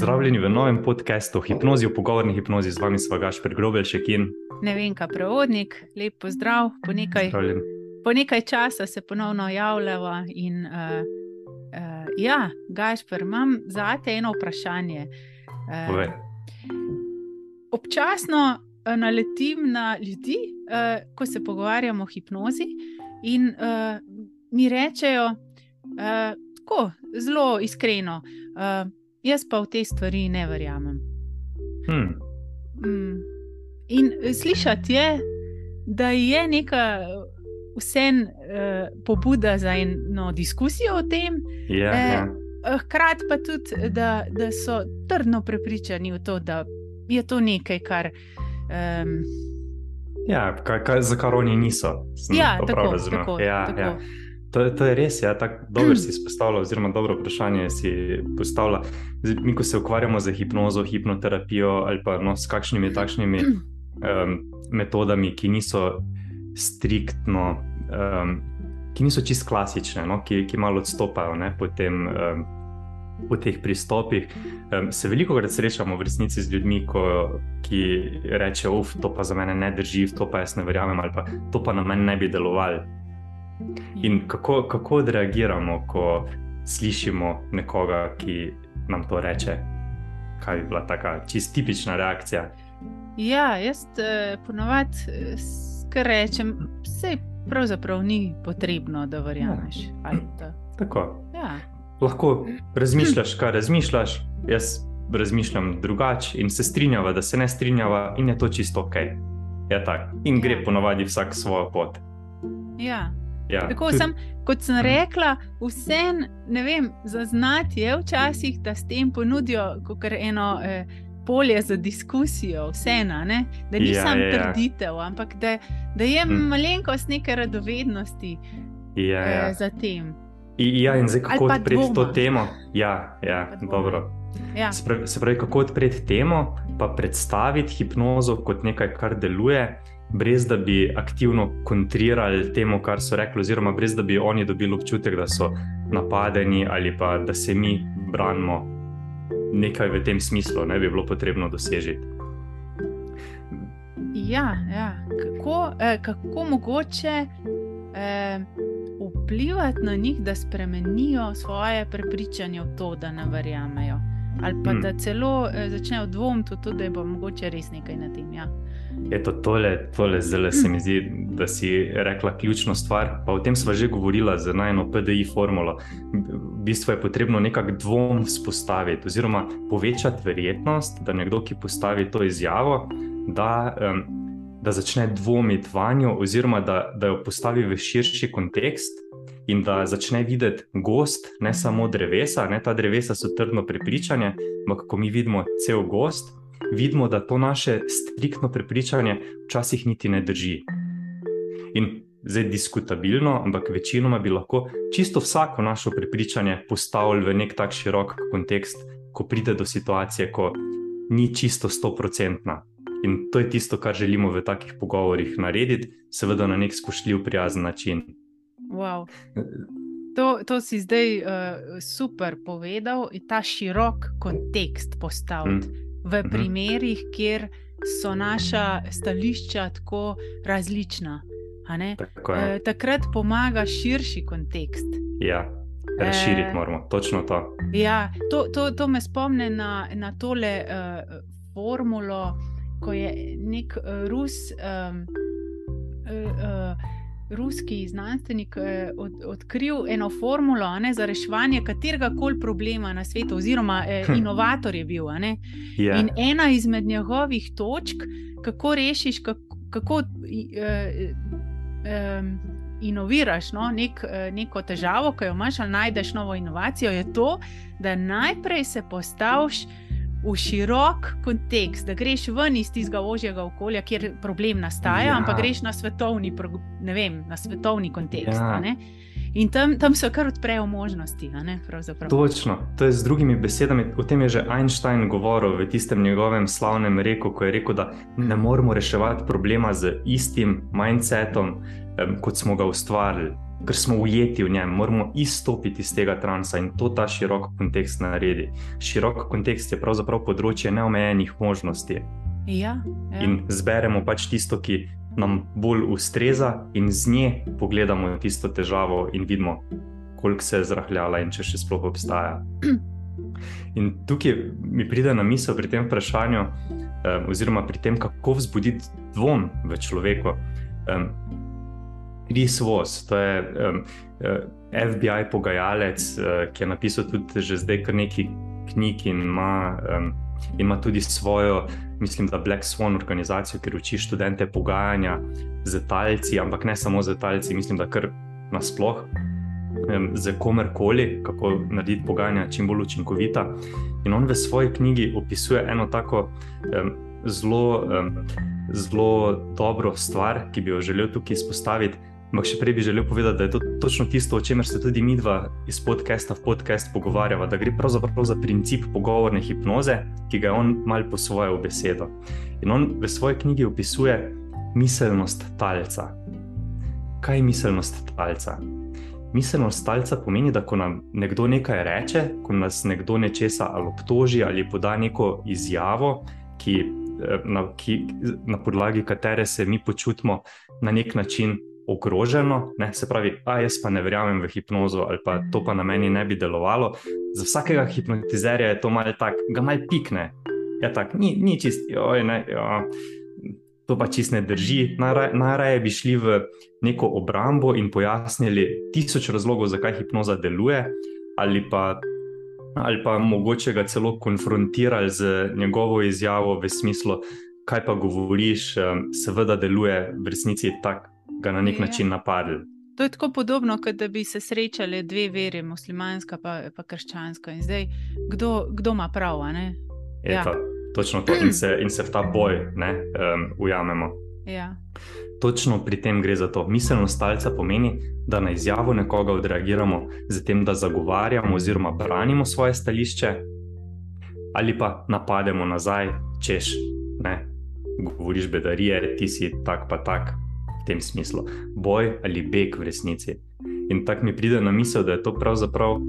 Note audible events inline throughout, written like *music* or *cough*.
Pozdravljeni v novem podkastu Hipnozi v pogovorni hipnozi z vami, sva Gašpr Grobelšek in Ne vem, kaj prevodnik, lep pozdrav. Po nekaj, Pozdravljen. po nekaj časa se ponovno javljava. In, uh, uh, ja, Gašpr, imam za te eno vprašanje. Povej. Uh, občasno uh, naletim na ljudi, uh, ko se pogovarjamo o hipnozi, in uh, mi rečejo uh, tako zelo iskreno. Uh, Jaz pa v te stvari ne verjamem. Hm. Mm. In slišati je, da je neka vsem uh, pobuda za eno diskusijo o tem, Ja, Eh, ja. eh, hkrati pa tudi, da, da so trdno prepričani v to, da je to nekaj, kar. Um, ja kaj, kaj, za kar oni niso. sem ja, tako, tako, ja, tako. ja. To, to je res, ja, tako dobro si *clears throat* izpostavljal, oziroma dobro vprašanje si postavlja. Zdaj, Mi, ko se ukvarjamo z hipnozo, hipnoterapijo ali pa no, s kakšnimi takšnimi *clears throat* um, metodami, ki niso striktno, um, ki niso čist klasične, no, ki, ki malo odstopajo ne, po, tem, um, po teh pristopih. Um, se veliko krat srečamo v resnici z ljudmi, ko, ki rečejo, uf, to pa za mene ne drži, to pa jaz ne verjamem, ali pa to pa na meni ne bi delovalo. In kako, kako odreagiramo, ko slišimo nekoga, ki nam to reče? Kaj bi bila taka čist tipična reakcija? Ja, jaz eh, ponovadi eh, kar rečem, vse pravzaprav ni potrebno, da verjameš. ali Da, Tako. ja. Lahko razmišljaš, kaj razmišljaš, jaz razmišljam drugače in se strinjava, da se ne strinjava, in je to čisto ok. Je tako. In gre Ja. ponovadi vsak svojo pot. Ja. Ja, Tako tudi- sem, kot sem rekla, vse ne vem, zaznati je včasih, da s tem ponudijo eno eh, polje za diskusijo, vseeno, ne? da ni Ja, samo ja, ja. trditev, ampak da, da je Mm. malenkost neke radovednosti ja, ja. eh, za tem. I- Ja, in zdaj kako odpreti to temo? Ja, ja dobro. Ja. Se pravi, se pravi, kako odpreti temo, pa predstaviti hipnozo kot nekaj, kar deluje, brez da bi aktivno kontrirali temu, kar so rekli, oziroma brez da bi oni dobili občutek, da so napadeni ali pa da se mi branimo. Nekaj v tem smislu ne bi bilo potrebno doseči. Ja, ja. Kako, eh, kako mogoče eh, vplivati na njih, da spremenijo svoje prepričanje v to, da ne verjamejo. Ali pa Hmm. da celo eh, začnejo dvomiti v to, da je pa mogoče res nekaj na tem. Ja. Eto, tole, tole zelo se mi zdi, da si rekla ključno stvar. Pa o tem smo že govorila z najno PDI formulo. V bistvu je potrebno nekako dvom vzpostaviti, oziroma povečati verjetnost, da nekdo, ki postavi to izjavo, da, um, da začne dvomiti vanjo, oziroma da, da jo postavi v širši kontekst. In da začne videti gost, ne samo drevesa, ne ta drevesa so trdno prepričanje, ampak ko mi vidimo cel gost, vidimo, da to naše striktno prepričanje včasih niti ne drži. In zdaj diskutabilno, ampak večinoma bi lahko čisto vsako naše prepričanje postavili v nek tak širok kontekst, ko pride do situacije, ko ni čisto stoprocentna. In to je tisto, kar želimo v takih pogovorih narediti, seveda na nek spoštljiv, prijazen način. Wow. To, to si zdaj uh, super povedal, in ta širok kontekst postaviti mm. V Mhm. primerih, kjer so naša stališča tako različna. Tako. Eh, takrat pomaga širši kontekst. Ja, razširiti eh, moramo, točno to. Ja, to, to, to me spomne na, na tole uh, formulo, ko je nek uh, Rus, um, uh, uh, ruski znanstvenik uh, od, odkril eno formulo ne, za reševanje katerega koli problema na svetu, oziroma uh, inovator je bil. ne. Ja. In ena izmed njegovih točk, kako rešiš, kako, kako uh, um, inoviraš no, nek, eh, neko težavo, ki jo imaš, ali najdeš novo inovacijo, je to, da najprej se postaviš v širok kontekst, da greš ven iz tistega ožjega okolja, kjer problem nastaja, Ja. ampak greš na svetovni, vem, na svetovni kontekst. Ja. In tam, tam se kar odprejo možnosti. ne. Točno, to je z drugimi besedami. O tem je že Einstein govoril v tistem njegovem slavnem reku, ko je rekel, da ne moremo reševati problema z istim mindsetom, kot smo ga ustvarili. Ker smo ujeti v njem, moramo izstopiti iz tega transa in to ta širok kontekst naredi. Širok kontekst je pravzaprav področje neomejenih možnosti. Ja, ja. In zberemo pač tisto, ki nam bolj ustreza, in z nje pogledamo tisto težavo in vidimo, koliko se je zrahljala in če še sploh obstaja. *clears throat* In tukaj mi pride na misel pri tem vprašanju, um, oziroma pri tem, kako vzbuditi dvom v človeku. Um, Chris Voss, to je um, FBI pogajalec, uh, ki je napisal tudi že zdaj kar nekaj knjig in ima, um, ima tudi svojo, mislim, da Black Swan organizacijo, ki uči študente pogajanja z talci, ampak ne samo z talci, mislim, da kar nasplošno z komerkoli, kako narediti pogajanja čim bolj učinkovita. In on v svoji knjigi opisuje eno tako um, zelo, um, zelo dobro stvar, ki bi jo želel tukaj izpostaviti. Ampak še prej bi želel povedati, da je to točno tisto, o čemer se tudi mi dva iz podcasta v podcast pogovarjava, da gre pravzaprav za princip pogovorne hipnoze, ki ga je on mal po svojo besedo. In on v svoji knjigi opisuje miselnost talca. Kaj je miselnost talca? Miselnost talca pomeni, da ko nam nekdo nekaj reče, ko nas nekdo nečesa ali obtoži ali poda neko izjavo, ki, eh, na, ki, na podlagi katere se mi počutimo na nek način ogroženo, ne? se pravi, a jaz pa ne verjamem v hipnozo ali pa to pa na meni ne bi delovalo. Za vsakega hipnotizerja je to malce tak, ga malce pikne. Ja, tak, ni, ni čist, oj, ne. Jo to pa čist ne drži. Najraje bi šli v neko obrambo in pojasnili tisoč razlogov, zakaj hipnoza deluje, ali pa, ali pa mogoče ga celo konfrontirali z njegovo izjavo v smislu, kaj pa govoriš, seveda deluje, v resnici tako ga na nek je. Ja. način napadli. To je tako podobno, kot da bi se srečali dve veri, muslimanska in krščanska. In zdaj, kdo, kdo ima prav? Ja. Točno to in se, in se v ta boj ne, um, ujamemo. Ja. Točno pri tem gre za to. Miselnost stalca pomeni, da na izjavo nekoga odreagiramo z tem, da zagovarjamo oziroma branimo svoje stališče, ali pa napademo nazaj, češ, ne, govoriš bedarije, ti si tak pa tak v tem smislu. Boj ali beg v resnici. In tako mi pride na misel, da je to pravzaprav um,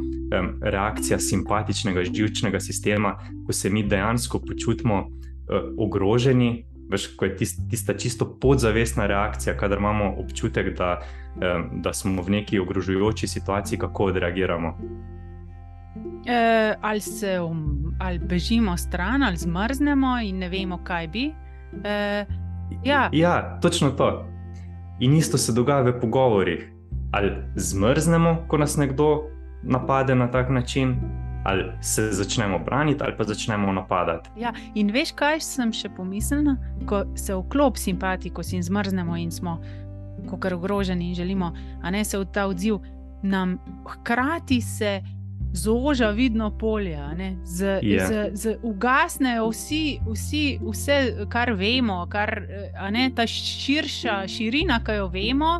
reakcija simpatičnega živčnega sistema, ko se mi dejansko počutimo uh, ogroženi, veš, ko je tist, tista čisto podzavestna reakcija, kadar imamo občutek, da, um, da smo v neki ogrožujoči situaciji, kako odreagiramo. E, ali se um, ali bežimo stran, ali zmrznemo in ne vemo, kaj bi. E, ja. ja, točno to. In isto se dogaja v pogovorih ali zmrznemo, ko nas nekdo napade na tak način, ali se začnemo braniti, ali pa začnemo napadati. Ja, in veš, kaj sem še pomislila, ko se vklop simpatiko in zmrznemo in smo kar ogroženi in želimo, a ne se v ta odziv, nam hkrati se. Zoža vidno polje, z, yeah. z, z ugasnejo vsi, vsi, vse, kar vemo, kar, ne, ta širša širina, ki jo vemo,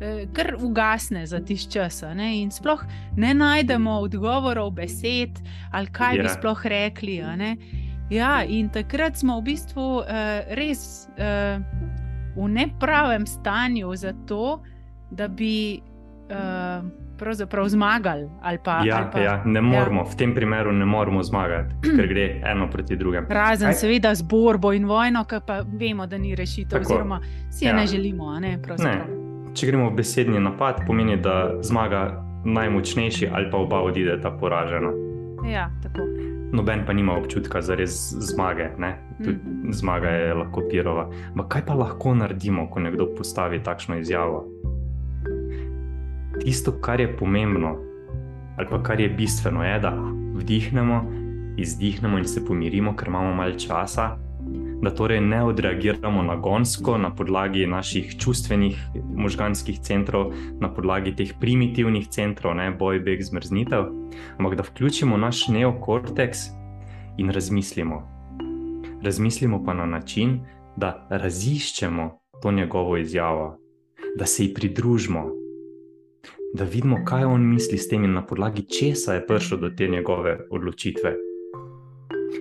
Eh, kar ugasne za tiš čas. In sploh ne najdemo odgovorov, besed ali kaj ja. bi sploh rekli. Ja, in takrat smo v bistvu uh, res uh, v nepravem stanju za to, da bi. Uh, Pravzaprav zmagali. Ali pa, ja, ali pa, ja, ne moramo, ja. v tem primeru ne moramo zmagati, ker gre eno proti drugemu. Razen, Kaj? seveda, z borbo in vojno, ki pa vemo, da ni rešitev, Tako. oziroma si je ja. ne želimo. Ne, če gremo v besedni napad, pomeni, da zmaga najmočnejši ali pa oba odideta poražena. Ja, tako. Noben pa nima občutka za res zmage, tudi mm. zmaga je lahko pirova. Ampak kaj pa lahko naredimo, ko nekdo postavi takšno izjavo? Tisto, kar je pomembno, ali pa kar je bistveno, je, da vdihnemo, izdihnemo in se pomirimo, ker imamo malo časa, da torej ne odreagiramo nagonsko na podlagi naših čustvenih možganskih centrov, na podlagi teh primitivnih centrov, ne boj, beg, zmrznitev, ampak da vključimo naš neokorteks in razmislimo. Razmislimo pa na način, da raziščemo to njegovo izjavo, da se ji pridružimo. Da vidimo, kaj on misli s tem, in na podlagi česa je prišel do te njegove odločitve.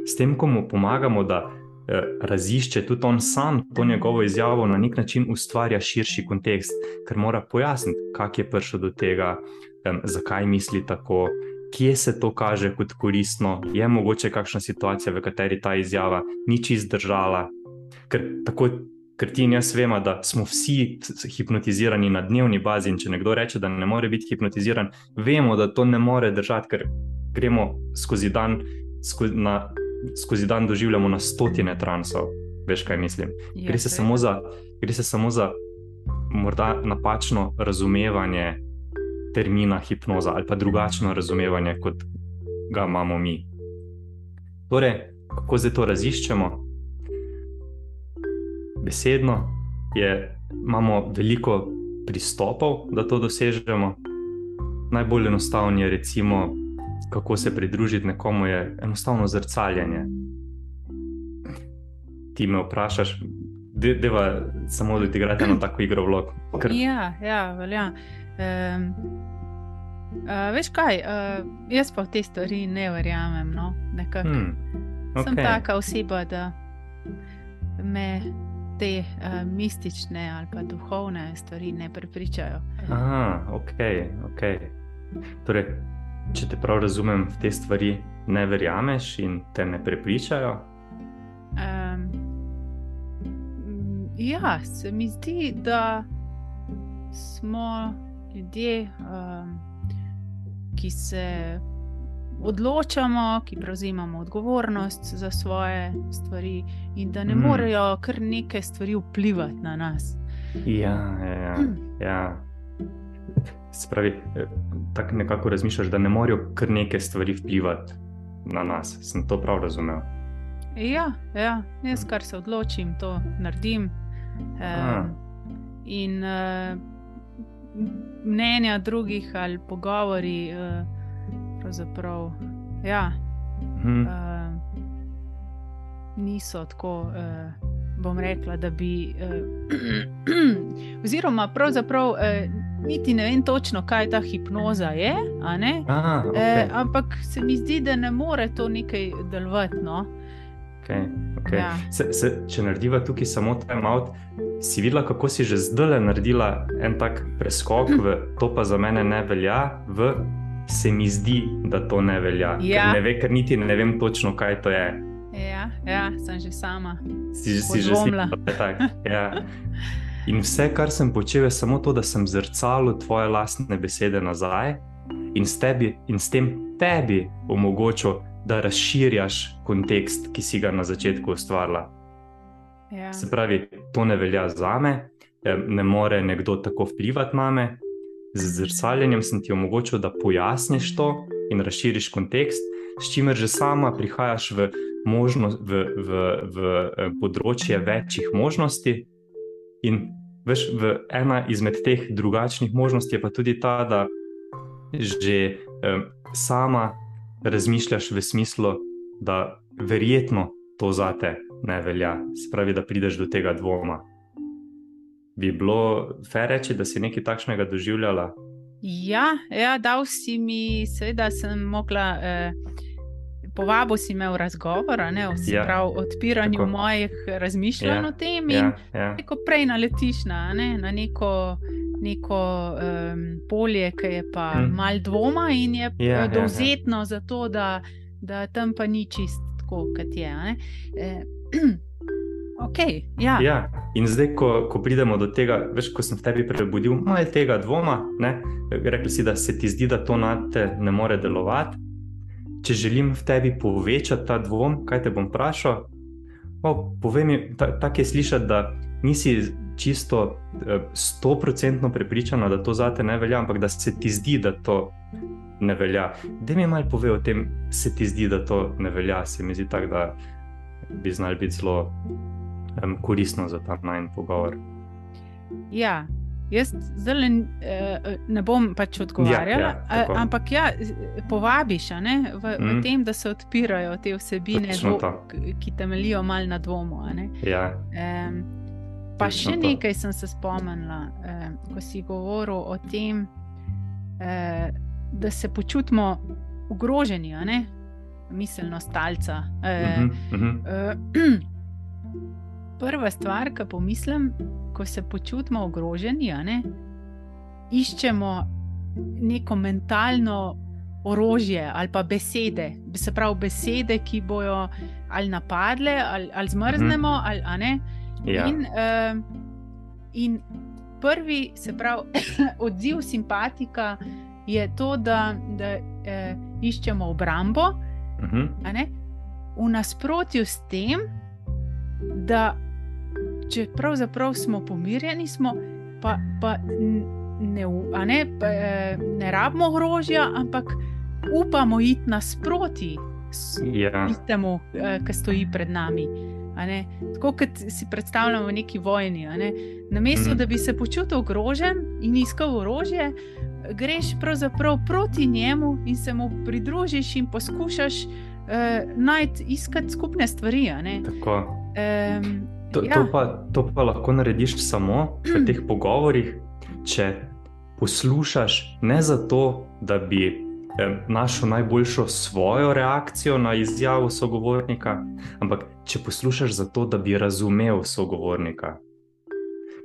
S tem, ko mu pomagamo, da eh, razišče tudi on sam to njegovo izjavo, na nek način ustvarja širši kontekst, ker mora pojasniti, kako je prišel do tega, zakaj misli tako, kje se to kaže kot koristno, je mogoče kakšna situacija, v kateri ta izjava ni čist držala. Ker, tako, ker ti in jaz vemo, da smo vsi hipnotizirani na dnevni bazi, in če nekdo reče, da ne more biti hipnotiziran, vemo, da to ne more držati, ker gremo skozi dan, skozi, na, skozi dan doživljamo na stotine transov. Veš, kaj mislim? Ja, gre se, samo za, gre se samo za morda napačno razumevanje termina hipnoza ali pa drugačno razumevanje, kot ga imamo mi. Torej, kako zdaj to raziščemo? Besedno je, imamo veliko pristopov, da to dosežemo. Najbolj enostavno je, recimo, kako se pridružiti nekomu, je enostavno zrcaljenje. Ti me vprašaš, da je samo da ti igrate eno tako igro vlog. Kar... Ja, ja, velja. Um, uh, veš kaj, uh, jaz pa v te stvari ne verjamem. No? Hmm, okay. Sem taka oseba, da me te uh, mistične ali pa duhovne stvari ne prepričajo. Aha, ok. okay. Torej, če te prav razumem, v te stvari ne verjameš in te ne prepričajo? Um, ja, se mi zdi, da smo ljudje, um, ki se odločamo, ki prevzemamo odgovornost za svoje stvari in da ne mm. morejo kar neke stvari vplivati na nas. Ja, ja, ja. ja. Spravi, eh, tako nekako razmišljaš, da ne morejo kar neke stvari vplivati na nas. Sem to prav razumel? Ja, ja. jaz kar se odločim, to naredim. Um, in uh, mnenja drugih ali pogovori, uh, pravzaprav, ja, hmm. uh, niso tako. Uh, bom rekla, da bi. Uh, *clears throat* oziroma, pravzaprav. Uh, niti ne vem točno, kaj ta hipnoza je. Aha, okay. e, ampak se mi zdi, da ne more to nekaj delovati. No? Okay, okay. Ja. Se, se, če narediva tukaj samo time out, si videla, kako si že zdaj naredila en tak preskok, v, to pa za mene ne velja, v, se mi zdi, da to ne velja. Ja. Ker, ne ve, ker niti ne vem točno, kaj to je. Ja, ja sem že sama. Si, si že sama. *laughs* Ja. In vse, kar sem počel, je samo to, da sem zrcalil tvoje lastne besede nazaj in s, tebi, in s tem tebi omogočil, da razširjaš kontekst, ki si ga na začetku ustvarila. Ja. Se pravi, to ne velja za me, ne more nekdo tako vplivati na me. Z zrcaljenjem sem ti omogočil, da pojasniš to in razširiš kontekst, s čimer že sama prihajaš v, možnost, v, v, v, v področje večjih možnosti. In veš, ena izmed teh drugačnih možnosti je pa tudi ta, da že um, sama razmišljaš v smislu, da verjetno to za te ne velja, spravi, da prideš do tega dvoma. Bi bilo fair reči, da si nekaj takšnega doživljala? Ja, ja dal si mi, seveda sem mogla. Eh, Povabo si imel razgovor, ne, ja, o odpiranju tako. mojih razmišljanj ja, o tem. Ja, ja. Ko prej naletiš na, ne, na neko, neko um, polje, ki je pa hmm. mal dvoma in je ja, dovzetno ja, ja. za to, da, da tam pa ni čist tako, kot je. E, okay, ja. Ja. In zdaj, ko, ko pridemo do tega, veš, ko sem v tebi prebudil malo tega dvoma, rekli si, da se ti zdi, da to na te ne more delovati če želim v tebi povečati ta dvom, kaj te bom vprašal. O, povej mi, tako je slišati, da nisi čisto eh, stoprocentno prepričana, da to zate ne velja, ampak da se ti zdi, da to ne velja. Da mi malo pove o tem, se ti zdi, da to ne velja. Se mi zdi tako, da bi znal biti zelo um, koristno za ta najmenj pogovor. Ja, Jaz zelo eh, ne bom pač odgovarjala, ja, ja, ampak ja, povabiš ne, v, mm. v mhm. tem, da se odpirajo te vsebine, dvo, ki temeljijo malo na dvomu. Ja. Um, pa Točno še to. nekaj sem se spomnila, eh, ko si govoril o tem, eh, da se počutimo ogroženi, miselno stalca. Eh, mm -hmm, mm -hmm. eh, *clears throat* prva stvar, ki pomislim, ko se počutimo ogroženi, ne, iščemo neko mentalno orožje ali pa besede, se pravi besede, ki bojo ali napadle, ali, ali zmrznemo, mm. ali ne. Ja. In, uh, in prvi, se pravi, *coughs* odziv simpatika je to, da, da uh, iščemo obrambo, Uh -huh. v nasprotju s tem, da če pravzaprav smo pomirjeni, smo pa, pa ne, ne, pa, ne rabimo orožja, ampak upamo iti nasproti Ja. tistemu, eh, ki stoji pred nami. Tako kot si predstavljamo v neki vojni. ne. Namesto Mhm. da bi se počutil ogrožen in iskal orožje, greš pravzaprav proti njemu in se mu pridružiš in poskušaš uh, najti, iskati skupne stvari. Um, To, ja, to, pa, to pa lahko narediš samo v teh pogovorih, če poslušaš ne zato, da bi eh, našel najboljšo svojo reakcijo na izjavo sogovornika, ampak če poslušaš zato, da bi razumel sogovornika.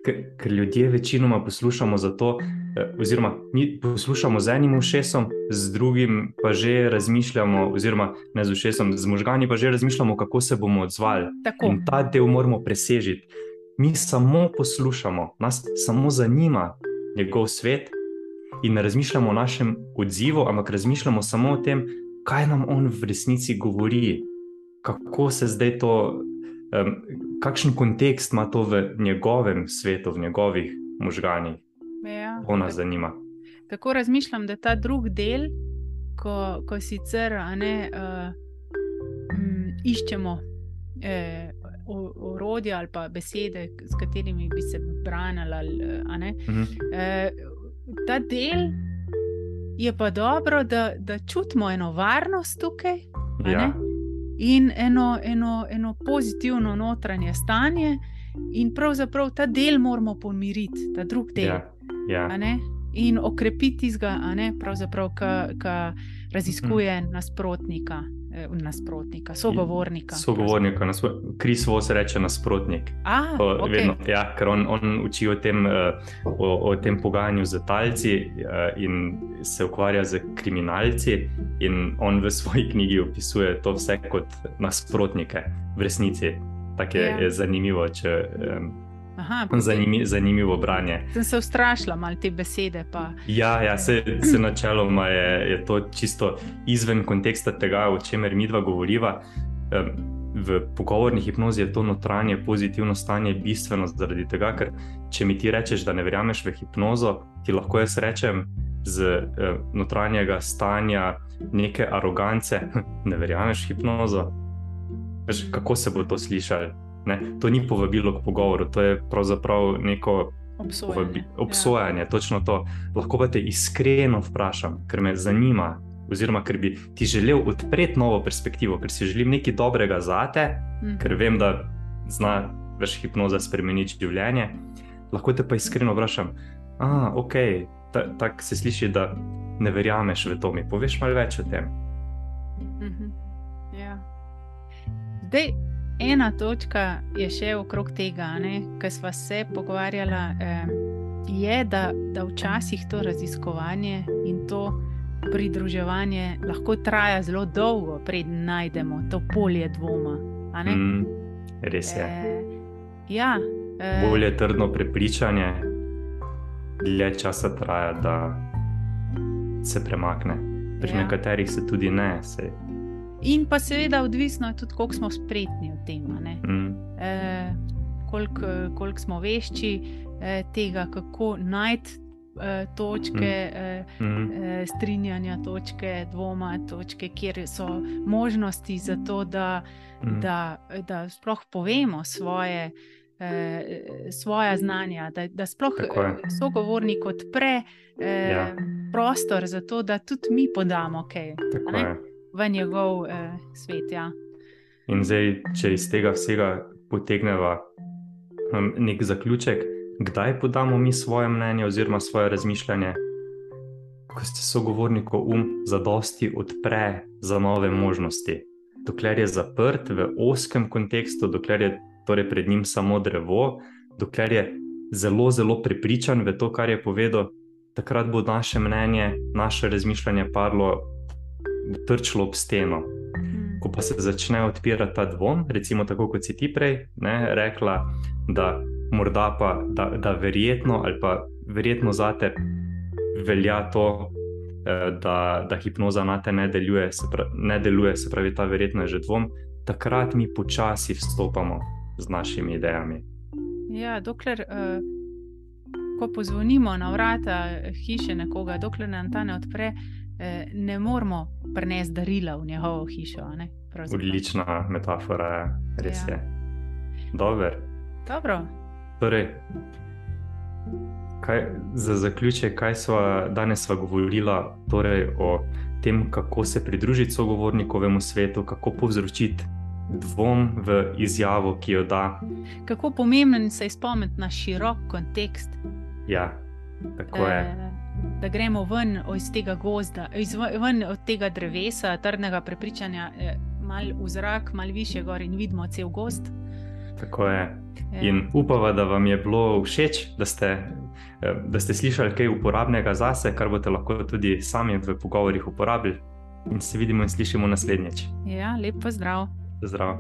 Ker, ker ljudje večinoma poslušamo zato, eh, oziroma mi poslušamo z enim ušesom, z drugim pa že razmišljamo, oziroma ne z ušesom, z možgani pa že razmišljamo, kako se bomo odzvali. tako. In ta del moramo presežiti. Mi samo poslušamo, nas samo zanima njegov svet in ne razmišljamo o našem odzivu, ampak razmišljamo samo o tem, kaj nam on v resnici govori, kako se zdaj to, um, kakšen kontekst ima to v njegovem svetu, v njegovih možganjih. Ja, To nas zanima. tako razmišljam, da ta drugi del, ko, ko sicer ne, uh, m, iščemo eh, orodja ali pa besede, s katerimi bi se branili. ali, a ne, Mhm. eh, ta del je pa dobro, da, da čutimo eno varnost tukaj. Ja, ne, In eno, eno, eno pozitivno notranje stanje, in pravzaprav ta del moramo pomiriti, ta drugi del. ja, ja. a ne, in okrepiti ga, ki raziskuje Mhm. nasprotnika, eh, nasprotnika, sogovornika. Sogovornika, Kris Vos reče nasprotnik. A, O, okay. vedno, ja, ker on, on uči o tem, eh, o, o tem pogajanju z talci eh, in se ukvarja z kriminalci. In on v svoji *laughs* knjigi opisuje to vse kot nasprotnike, v resnici. Tako je, Ja. je zanimivo, če, um, Aha, zanimi, zanimivo branje. Sem se ustrašila malo te besede. Pa. Ja, ja se, se načeloma je, je to čisto izven konteksta tega, o čemer mi dva govoriva. V pogovorni hipnozi je to notranje pozitivno stanje bistveno zaradi tega, ker če mi ti rečeš, da ne verjameš v hipnozo, ti lahko jaz rečem z notranjega stanja neke arogance, ne verjameš v hipnozo. Veš, kako se bo to slišalo? Ne? To ni povabilo k pogovoru, to je pravzaprav neko Obsojanje. Povabi, obsojanje, ja. točno to. Lahko pa te iskreno vprašam, ker me zanima, oziroma ker bi ti želel odpreti novo perspektivo, ker si želim nekaj dobrega zate, Ja. Mhm. ker vem, da zna več hipnoza spremeniti življenje. Lahko te pa iskreno vprašam, da okay, ta, tako se sliši, da ne verjameš v to. Mi poveš malo več o tem. Mhm. Ja. Zdaj, ena točka je še okrog tega, kar smo se pogovarjali. Eh, je, da, da včasih to raziskovanje in to pridruževanje lahko traja zelo dolgo, preden najdemo to polje dvoma. Mm, res je. Eh, ja, eh, Bolje trdno prepričanje, dlje časa traja, da se premakne. Pri Ja. nekaterih se tudi ne. Se, In pa seveda odvisno je tudi, koliko smo spretni v tem. mm, eh, koliko kolik smo vešči eh, tega, kako najti eh, točke eh, mm, eh, strinjanja, točke dvoma, točke, kjer so možnosti za to, da, mm. da, da sploh povemo svoje. eh, Svoja znanja, da, da sploh eh, sogovornik odpre eh, Ja. prostor za to, da tudi mi podamo kaj je. V njegov eh, svet. Ja. In zdaj, če iz tega vsega potegneva um, nek zaključek, kdaj podamo mi svoje mnenje oziroma svoje razmišljanje, ko se sogovornikov um zadosti odpre za nove možnosti. Dokler je zaprt v oskem kontekstu, dokler je torej pred njim samo drevo, dokler je zelo, zelo prepričan v to, kar je povedal, takrat bo naše mnenje, naše razmišljanje padlo, trčilo ob steno. Hmm. Ko pa se začne odpirati ta dvom, recimo tako kot si ti prej ne, rekla, da morda pa, da, da verjetno ali pa verjetno zate velja to, eh, da, da hipnoza na te ne deluje, se pravi, ne deluje, se pravi, ta verjetno je že dvom, takrat mi počasi vstopamo z našimi idejami. Ja, dokler, uh, ko pozvonimo na vrata hiše nekoga, dokler nam ta ne odpre, uh, ne moramo prenesti darila v njegovo hišo. Ne. Odlična metafora res Ja. je. Dober. Dobro. Torej, kaj, za zaključek, kaj smo danes sva govorila torej, o tem, kako se pridružiti sogovornikovemu svetu, kako povzročiti dvom v izjavo, ki jo da. Kako pomemben se je spomniti na širok kontekst, Ja, tako je. eh, da gremo ven iz tega gozda, iz, ven od tega drevesa, trdnega prepričanja, eh, malo v zrak, malo više gor in vidimo cel gozd. Tako je. Eh, In upava, da vam je bilo všeč, da ste, eh, da ste slišali kaj uporabnega zase, kar boste lahko tudi sami v pogovorih uporabili. In se vidimo in slišimo naslednjič. Ja, lep pozdrav. Zdrav.